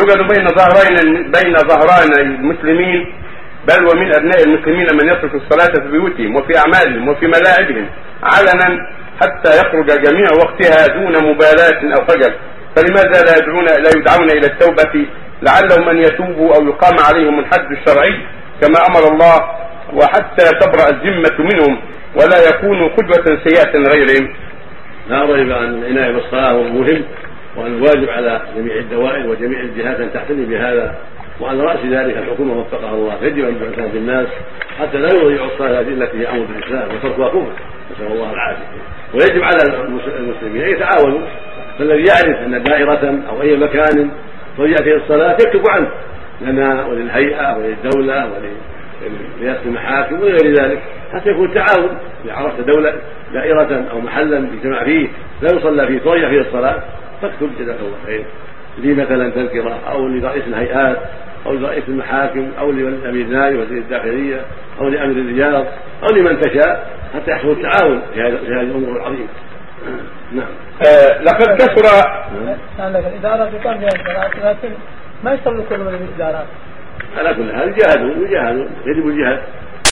يوجد بين ظهرين بين ظهران المسلمين بل ومن أبناء المسلمين من يترك الصلاة في بيوتهم وفي أعمالهم وفي ملاعبهم علنا حتى يخرج جميع وقتها دون مبالاة أو خجل فلماذا لا يدعون لا يدعون إلى التوبة؟ لعلهم أن يتوبوا أو يقام عليهم الحد الشرعي كما أمر الله وحتى تبرأ الذمة منهم ولا يكونوا قدوة سيئة لغيرهم. لا ريب أن العنايه بالصلاه مهم وأن الواجب على جميع الدوائر وجميع الجهات أن تعتني بهذا وعلى رأس ذلك الحكومة وفقها الله. يجب أن تعتني بالناس حتى لا يضيعوا الصلاة التي هي أمر بالاسلام وتركها كفر. نسأل الله العافية. ويجب على المسلمين أن يتعاونوا. فالذي يعرف أن دائرة أو أي مكان ضيع فيه الصلاة يكتب عنه. لنا وللهيئة وللدولة ولرئاسة المحاكم وغير ذلك. حتى يكون تعاون. إذا عرفت دولة دائرة أو محلا يجتمع فيه لا يصلى فيه تضيع فيه الصلاة. فاكتب جزاك الله خير لي مثلا تذكرة أو لرئيس الهيئات أو لرئيس المحاكم أو لامير النائب وزير الداخلية أو لأمير الرياض أو لمن تشاء حتى يحصل التعاون في هذه الأمور العظيمة. نعم. آه لقد كثر نعم الإدارة تقام بها الصلاه لكن ما يشتغل كل من الإدارات. على كل حال يجاهدون يجاهدون يجب الجهاد.